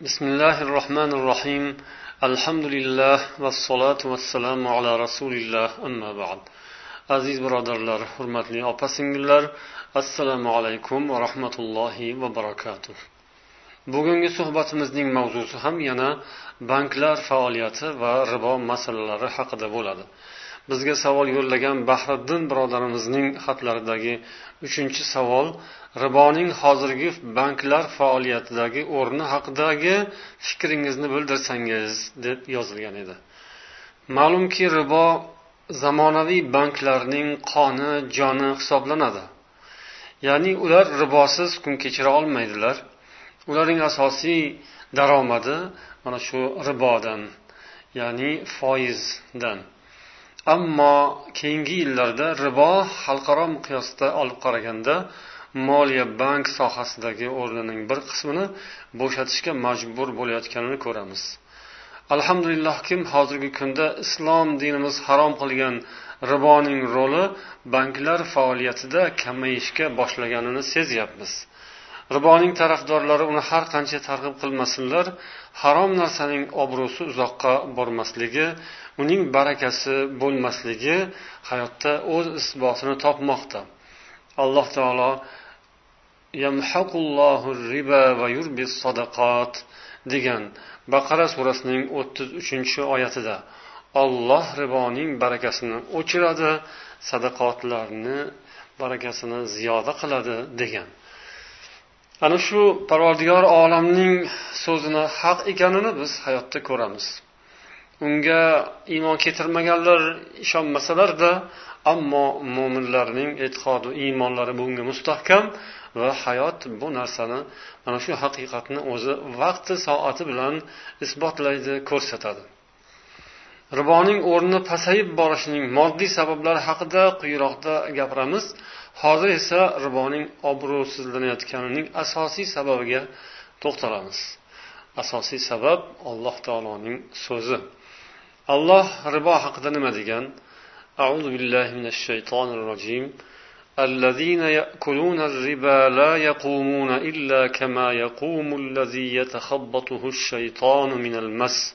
بسم الله الرحمن الرحيم الحمد لله والصلاة والسلام على رسول الله أما بعد aziz birodarlar hurmatli opa singillar assalomu alaykum va rahmatullohi va barakatuh bugungi suhbatimizning mavzusi ham yana banklar faoliyati va ribo masalalari haqida bo'ladi Bizga savol yo'llagan bahriddin birodarimizning xatlaridagi uchinchi savol riboning hozirgi banklar faoliyatidagi o'rni haqidagi fikringizni bildirsangiz deb yozilgan edi. Ma'lumki ribo zamonaviy banklarning qoni joni hisoblanadi. Ya'ni ular ribosiz kun kechira olmaydilar. Ularning asosiy daromadi mana shu ribodan ya'ni foizdan. Ammo keyingi yillarda ribo xalqaro miqyosda olib qaraganda moliya bank sohasidagi o'rnining bir qismini bo'shatishga majbur bo'layotganini ko'ramiz. Alhamdulillahki hozirgi kunda islom dinimiz harom qilgan riboning roli banklar faoliyatida kamayishga boshlaganini sezyapmiz. Riboning tarafdorlari uni har qancha targ'ib qilmasinlar harom narsaning obro'si uzoqqa bormasligi uning barakasi bo'lmasligi hayotda o'z isbotini topmoqda. Alloh taolo degan baqara surasining o'ttiz uchinchi oyatida olloh riboning barakasini o'chiradi sadaqotlarni barakasini ziyoda qiladi degan. Ana shu parvardigor olamning so'zini haq ekanini biz hayotda ko'ramiz. Unga iymon keltirmaganlar ishonmasalarda ammo mo'minlarning e'tiqodi iymonlari bunga mustahkam va hayot bu narsani mana shu haqiqatni o'zi vaqti soati bilan isbotlaydi ko'rsatadi. riboning o'rni pasayib borishining moddiy sabablari haqida quyiroqda gapiramiz hozir esa riboning obro'sizlanayotganining asosiy sababiga to'xtalamiz asosiy sabab alloh taoloning so'zi alloh ribo haqida nima degan أعوذ بالله من الشيطان الرجيم الذين يأكلون الربا لا يقومون إلا كما يقوم الذي يتخبطه الشيطان من المس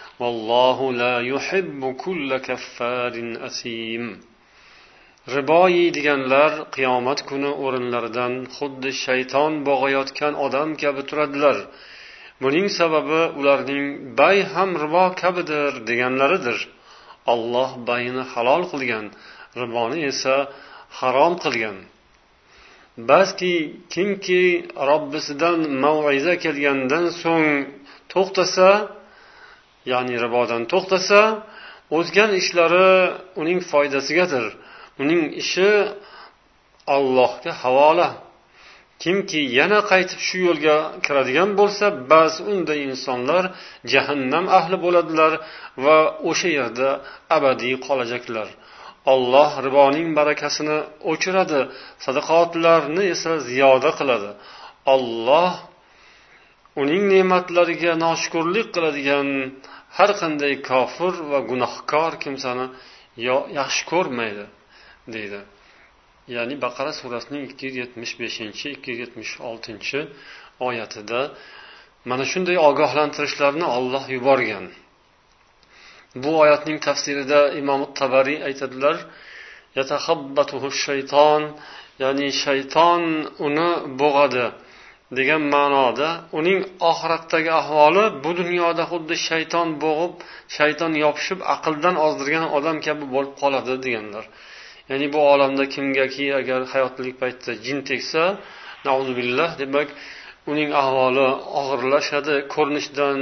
vallohu la yuhibbu kulla kaffarin asim. Ribo yeydiganlar qiyomat kuni o'rinlaridan xuddi shayton bog'ayotgan odam kabi turadilar. Buning sababi ularning bay ham ribo kabidir deganlaridir. Olloh bayni halol qilgan riboni esa harom qilgan. Balki kimki robbisidan mav'iza kelgandan so'ng to'xtasa ya'ni ribodan to'xtasa o'zgan ishlari uning foydasigadir. Uning ishi allohga havola. Kimki yana qaytib shu yo'lga kiradigan bo'lsa ba'zi unday insonlar jahannam ahli bo'ladilar va o'sha yerda abadiy qolajaklar. Alloh riboning barakasini o'chiradi sadaqotlarni esa ziyoda qiladi. Olloh uning ne'matlariga noshukurlik qiladigan har qanday kofir va gunohkor kimsani yaxshi ko'rmaydi deydi. Ya'ni baqara surasining ikki yuz yetmish beshinchi ikki yuz yetmish oltinchi oyatida mana shunday ogohlantirishlarni olloh yuborgan. Bu oyatning tafsirida imom tabariy aytadilar shayton ya'ni shayton uni bo'g'adi. Degan ma'noda uning oxiratdagi ahvoli bu dunyoda xuddi shayton bo'g'ib shayton yopishib aqldan ozdirgan odam kabi bo'lib qoladi deganlar. Ya'ni bu olamda kimgaki agar hayotlik paytida jin tegsa nauzubillah demak uning ahvoli og'irlashadi ko'rinishdan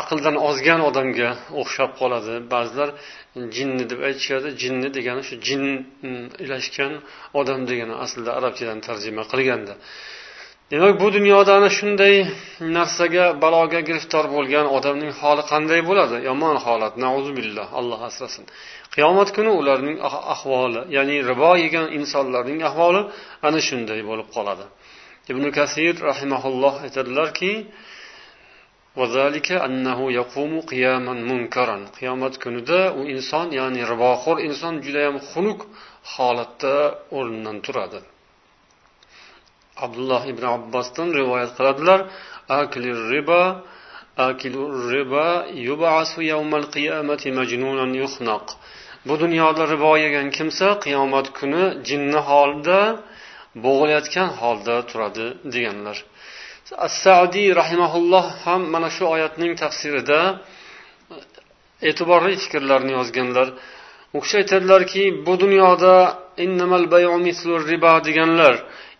aqldan ozgan odamga o'xshab qoladi. Ba'zilar jinni deb aytishadi jinni degani shu jin mm, ilashgan odam degani aslida arabchadan tarjima qilganda. Demak bu dunyoda ana shunday narsaga baloga giriftor bo'lgan odamning holi qanday bo'ladi? Yomon holat nauzubillah alloh asrasin. Qiyomat kuni ularning ah, ahvoli ya'ni ribo yegan insonlarning ahvoli ana shunday bo'lib qoladi. Ibn kasir rahimaulloh aytadilarki qiyomat kunida u inson ya'ni riboxo'r inson judayam xunuk holatda o'rnidan turadi. Abdulloh ibn abbosdan rivoyat qiladilar riba riba yubasu yawmal qiyamati majnunan yuhnaq bu dunyoda ribo yegan kimsa qiyomat kuni jinni holida bo'g'ilayotgan holda turadi deganlar. As saudiy rahimaulloh ham mana shu oyatning tafsirida e'tiborli fikrlarni yozganlar. U kishi aytadilarki bu dunyoda innamal riba deganlar.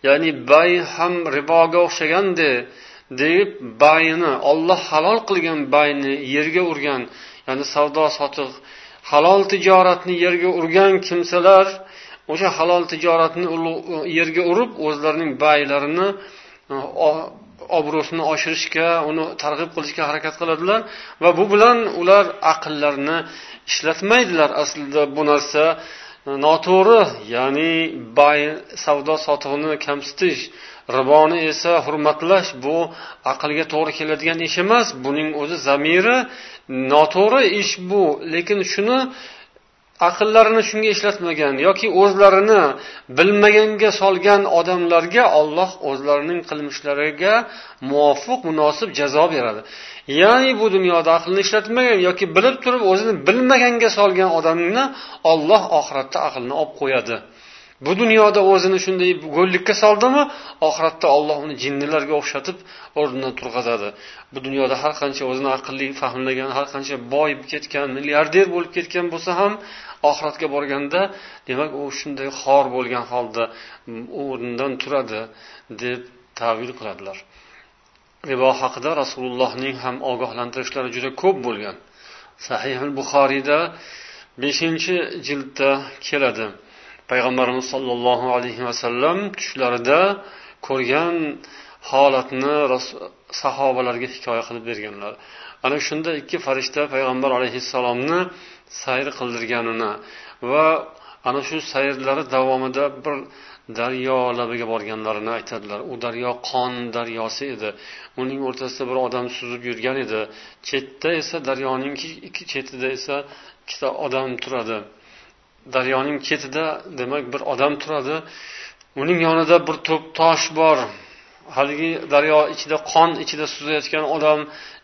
Ya'ni bay ham riboga o'xshagandi deb bayni olloh halol qilgan bayni yerga urgan ya'ni savdo sotiq halol tijoratni yerga urgan kimsalar o'sha halol tijoratni yerga urib o'zlarining baylarini e, obro'sini oshirishga uni targ'ib qilishga harakat qiladilar va bu bilan ular aqllarini ishlatmaydilar. Aslida bu narsa noto'g'ri ya'ni bay savdo sotiqni kamsitish riboni esa hurmatlash bu aqlga to'g'ri keladigan ish emas. Buning o'zi zamiri. Noto'g'ri ish bu. Lekin shuni aqllarini shunga ishlatmagan yoki o'zlarini bilmaganga solgan odamlarga olloh o'zlarining qilmishlariga muvofiq munosib jazo beradi. Ya'ni bu dunyoda aqlni ishlatmagan yoki bilib turib o'zini bilmaganga solgan odamni olloh oxiratda aqlni olib qo'yadi. Bu dunyoda o'zini shunday go'llikka soldimi? Oxiratda olloh uni jinnilarga o'xshatib o'rnidan turg'azadi. Bu dunyoda har qancha o'zini aqlli fahmlagan har qancha boyib ketgan milliarder bo'lib ketgan bo'lsa ham oxiratga borganda demak u shunday xor bo'lgan holda o'rnidan turadi deb tavil qiladilar. Ribo haqida rasulullohning ham ogohlantirishlari juda ko'p bo'lgan. Sahih buxoriyda beshinchi jildda keladi. Payg'ambarimiz sollallohu alayhi vasallam tushlarida ko'rgan holatni sahobalarga hikoya qilib berganlar. Ana shunda ikki farishta payg'ambar alayhissalomni sayr qildirganini va ana shu sayrlari davomida bir daryo labiga borganlarini aytadilar. U daryo qon daryosi edi. Uning o'rtasida bir odam suzib yurgan edi. Chetda esa daryoning ikki chetida esa ikkita odam turadi. Daryoning chetida demak bir odam turadi. Uning yonida bir to'p tosh bor. Haligi daryo ichida qon ichida suzayotgan odam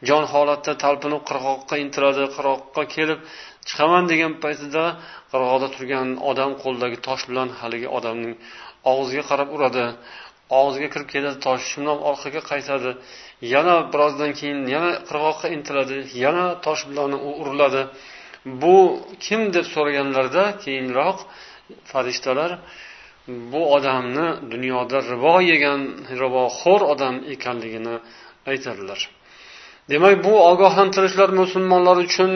jon holatda talpinib qirg'oqqa intiladi qirg'oqqa kelib chiqaman degan paytida qirg'oqda turgan odam qo'lidagi tosh bilan haligi odamning og'ziga qarab uradi. Og'ziga kirib keladi tosh shundan orqaga qaytadi. Yana birozdan keyin yana qirg'oqqa intiladi. Yana tosh bilan u uriladi. Bu kim deb so'raganlarida keyinroq farishtalar bu odamni dunyoda ribo yegan riboxo'r odam ekanligini aytadilar. Demak bu ogohlantirishlar musulmonlar uchun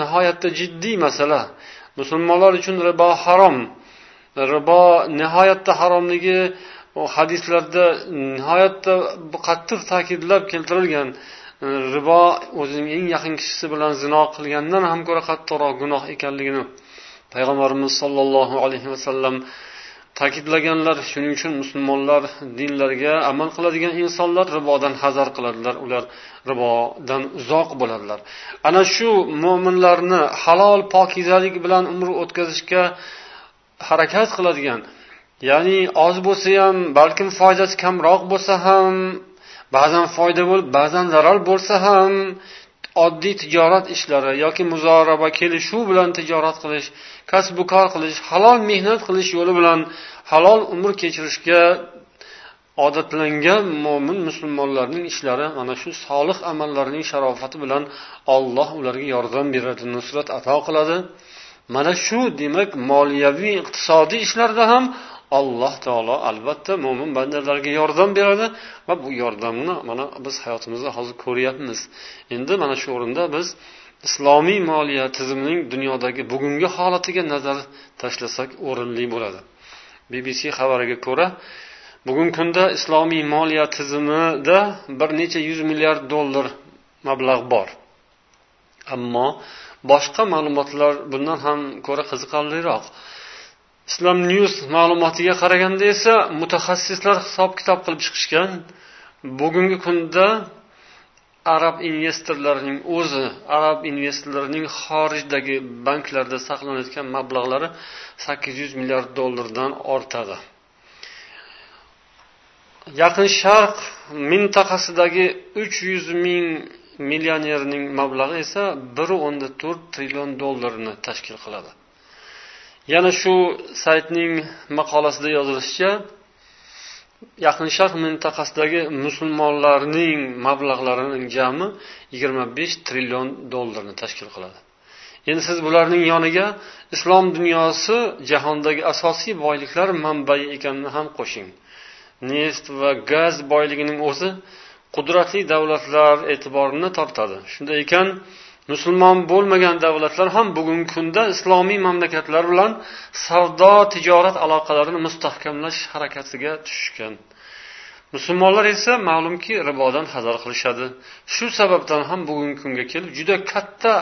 nihoyatda jiddiy masala. Musulmonlar uchun ribo harom ribo nihoyatda haromligi hadislarda nihoyatda qattiq ta'kidlab keltirilgan ribo o'zining eng yaqin kishisi bilan zino qilgandan ham ko'ra qattiqroq gunoh ekanligini payg'ambarimiz sollallohu alayhi vasallam ta'kidlaganlar. Shuning uchun musulmonlar dinlarga amal qiladigan insonlar ribodan hazar qiladilar. Ular ribodan uzoq bo'ladilar. Ana shu mo'minlarni halol pokizalik bilan umr o'tkazishga harakat qiladigan ya'ni oz bo'lsa ham balkim foydasi kamroq bo'lsa ham ba'zan foyda bo'lib ba'zan zarar bo'lsa ham oddiy tijorat ishlari yoki muzoraba kelishuv bilan tijorat qilish kasbu kor qilish halol mehnat qilish yo'li bilan halol umr kechirishga odatlangan mo'min musulmonlarning ishlari mana shu solih amallarning sharofati bilan olloh ularga yordam beradi nusrat ato qiladi. Mana shu demak moliyaviy iqtisodiy ishlarda ham alloh taolo albatta mo'min bandalarga yordam beradi va bu yordamni mana biz hayotimizda hozir ko'ryapmiz. Endi mana shu o'rinda biz islomiy moliya tizimining dunyodagi bugungi holatiga nazar tashlasak o'rinli bo'ladi. Bbc xabariga ko'ra bugungi kunda islomiy moliya tizimida bir necha yuz milliard dollar mablag' bor. Ammo boshqa ma'lumotlar bundan ham ko'ra qiziqarliroq. Islom news ma'lumotiga qaraganda esa mutaxassislar hisob kitob qilib chiqishgan. Bugungi kunda arab investorlarining o'zi arab investorlarining xorijdagi banklarda saqlanayotgan mablag'lari sakkiz yuz milliard dollardan ortadi. Yaqin sharq mintaqasidagi uch yuz ming millionerning mablag'i esa bir o'nda to'rt trillion dollarni tashkil qiladi. Yana shu saytning maqolasida yozilishicha yaqin sharq mintaqasidagi musulmonlarning mablag'larining jami yigirma besh trillion dollarni tashkil qiladi. Endi siz bularning yoniga islom dunyosi jahondagi asosiy boyliklar manbai ekanini ham qo'shing. Neft va gaz boyligining o'zi qudratli davlatlar e'tiborini tortadi shunday ekan musulmon bo'lmagan davlatlar ham bugungi kunda islomiy mamlakatlar bilan savdo tijorat aloqalarini mustahkamlash harakatiga tushishgan. Musulmonlar esa ma'lumki ribodan hazar qilishadi. Shu sababdan ham bugungi kunga kelib juda katta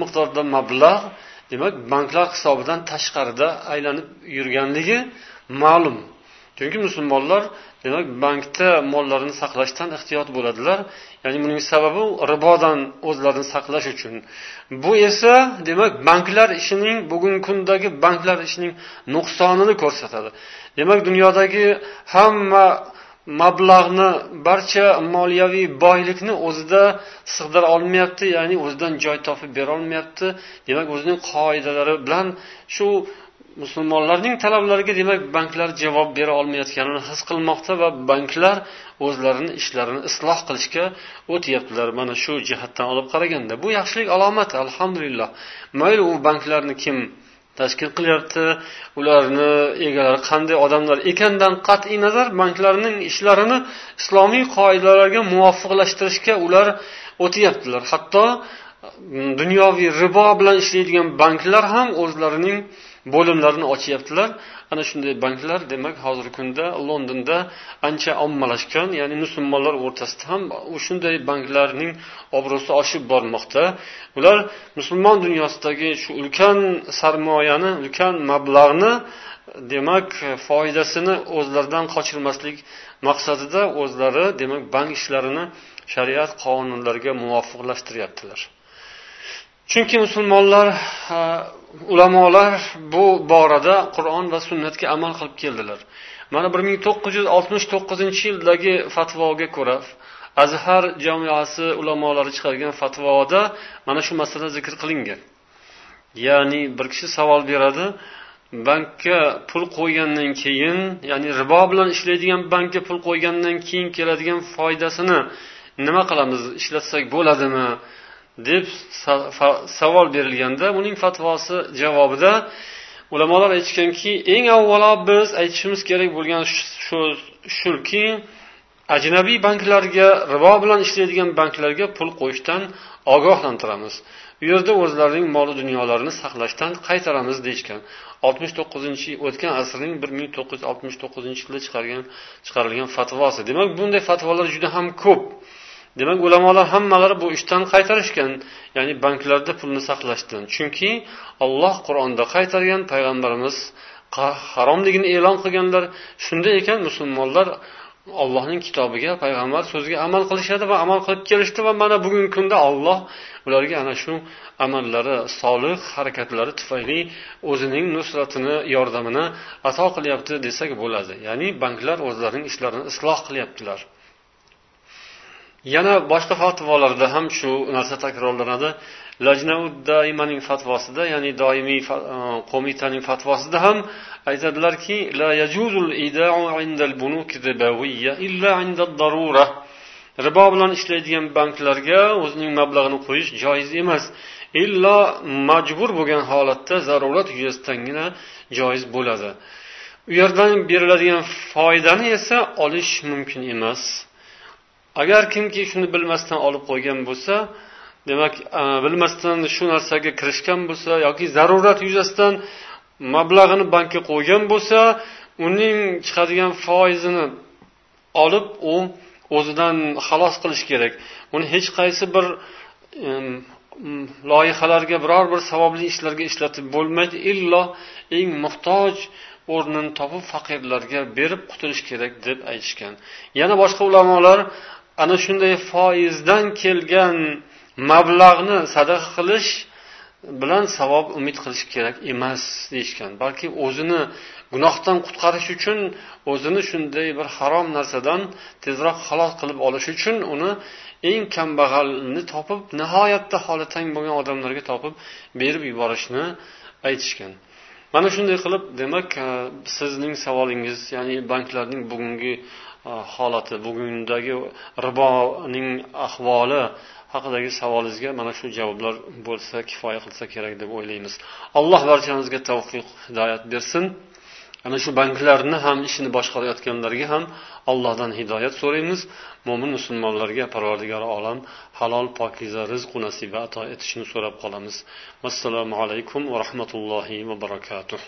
miqdorda mablag' demak banklar hisobidan tashqarida aylanib yurganligi ma'lum. Chunki musulmonlar demak bankda mollarini saqlashdan ehtiyot bo'ladilar. Ya'ni buning sababi ribodan o'zlarini saqlash uchun. Bu esa demak banklar ishining bugungi kundagi banklar ishining nuqsonini ko'rsatadi. Demak dunyodagi hamma mablag'ni barcha moliyaviy boylikni o'zida sig'dira olmayapti ya'ni o'zidan joy topib berolmayapti demak o'zining qoidalari bilan shu musulmonlarning talablariga demak banklar javob bera olmayotganini his qilmoqda va banklar o'zlarini ishlarini isloh qilishga o'tyaptilar. Mana shu jihatdan olib qaraganda bu yaxshilik alomati alhamdulillah. Mayli u banklarni kim tashkil qilyapti? Ularni egalari qanday odamlar ekandan qat'iy nazar banklarning ishlarini islomiy qoidalarga muvofiqlashtirishga ular o'tyaptilar. Hatto dunyoviy ribo bilan ishlaydigan banklar ham o'zlarining bo'limlarini ochyaptilar. Ana shunday banklar demak hozirgi kunda londonda ancha ommalashgan ya'ni musulmonlar o'rtasida ham shunday banklarning obro'si oshib bormoqda. Ular musulmon dunyosidagi shu ulkan sarmoyani ulkan mablag'ni demak foydasini o'zlaridan qochirmaslik maqsadida o'zlari demak bank ishlarini shariat qonunlariga muvofiqlashtiryaptilar. Chunki musulmonlar ulamolar bu borada qur'on va sunnatga amal qilib keldilar. Mana bir ming to'qqiz yuz oltmish to'qqizinchi yildagi fatvoga ko'ra azhar jamoasi ulamolari chiqargan fatvoda mana shu masala zikr qilingan. Ya'ni bir kishi savol beradi bankka pul qo'ygandan keyin ya'ni ribo bilan ishlaydigan bankka pul qo'ygandan keyin keladigan foydasini nima qilamiz? Ishlatsak bo'ladimi? Deb savol berilganda uning fatvosi javobida ulamolar aytishganki eng avvalo biz aytishimiz kerak bo'lgan so'z shuki ajnabiy banklarga ribo bilan ishlaydigan banklarga pul qo'yishdan ogohlantiramiz. U yerda o'zlarining mol dunyolarini saqlashdan qaytaramiz deyishgan. Oltmish to'qqizinchi o'tgan asrning bir ming to'qqiz yuz oltmish to'qqizinchi yilda chiqargan chiqarilgan fatvosi. Demak bunday fatvolar juda ham ko'p. Demak ulamolar hammalari bu ishdan qaytarishgan ya'ni banklarda pulni saqlashdan. Chunki olloh qur'onda qaytargan payg'ambarimiz haromligini e'lon qilganlar shunday ekan musulmonlar ollohning kitobiga payg'ambar so'ziga amal qilishadi va amal qilib kelishdi va mana bugungi kunda olloh ularga ana shu amallari solih harakatlari tufayli o'zining nusratini yordamini ato qilyapti desak bo'ladi. Ya'ni banklar o'zlarining ishlarini isloh qilyaptilar. Yana boshqa fatvolarda ham shu narsa takrorlanadi. Lajnaudaimaning fatvosida ya'ni doimiy e, qo'mitaning fatvosida ham aytadilarki la yajuzul illa ribo bilan ishlaydigan banklarga o'zining mablag'ini qo'yish joiz emas. Illo majbur bo'lgan holatda zarurat yuzasidangina joiz bo'ladi. U yerdan beriladigan foydani esa olish mumkin emas. Agar kimki shuni bilmasdan olib qo'ygan bo'lsa demak bilmasdan shu narsaga kirishgan bo'lsa yoki zarurat yuzasidan mablag'ini bankka qo'ygan bo'lsa uning chiqadigan foizini olib u o'zidan xalos qilish kerak. Uni hech qaysi bir loyihalarga biror bir savobli ishlarga ishlatib bo'lmaydi illo eng muhtoj o'rnini topib faqirlarga berib qutulish kerak deb aytishgan. Yana boshqa ulamolar ana shunday foizdan kelgan mablag'ni sadaqa qilish bilan savob umid qilish kerak emas deyishgan. Balki o'zini gunohdan qutqarish uchun o'zini shunday bir harom narsadan tezroq xalos qilib olish uchun uni eng kambag'alni topib nihoyatda holi tang bo'lgan odamlarga topib berib yuborishni aytishgan. Mana shunday qilib demak e, sizning savolingiz ya'ni banklarning bugungi e, holati bugundagi riboning ahvoli haqidagi savolingizga mana shu javoblar bo'lsa kifoya qilsa kerak deb o'ylaymiz. Alloh barchamizga tavfiq hidoyat bersin. Ana shu banklarni ham ishini boshqarayotganlarga ham allohdan hidoyat so'raymiz. Mo'min musulmonlarga parvardigori olam halol pokiza rizqu nasiba ato etishini so'rab qolamiz. Vassalomu alaykum va rahmatullohi va barakatuh.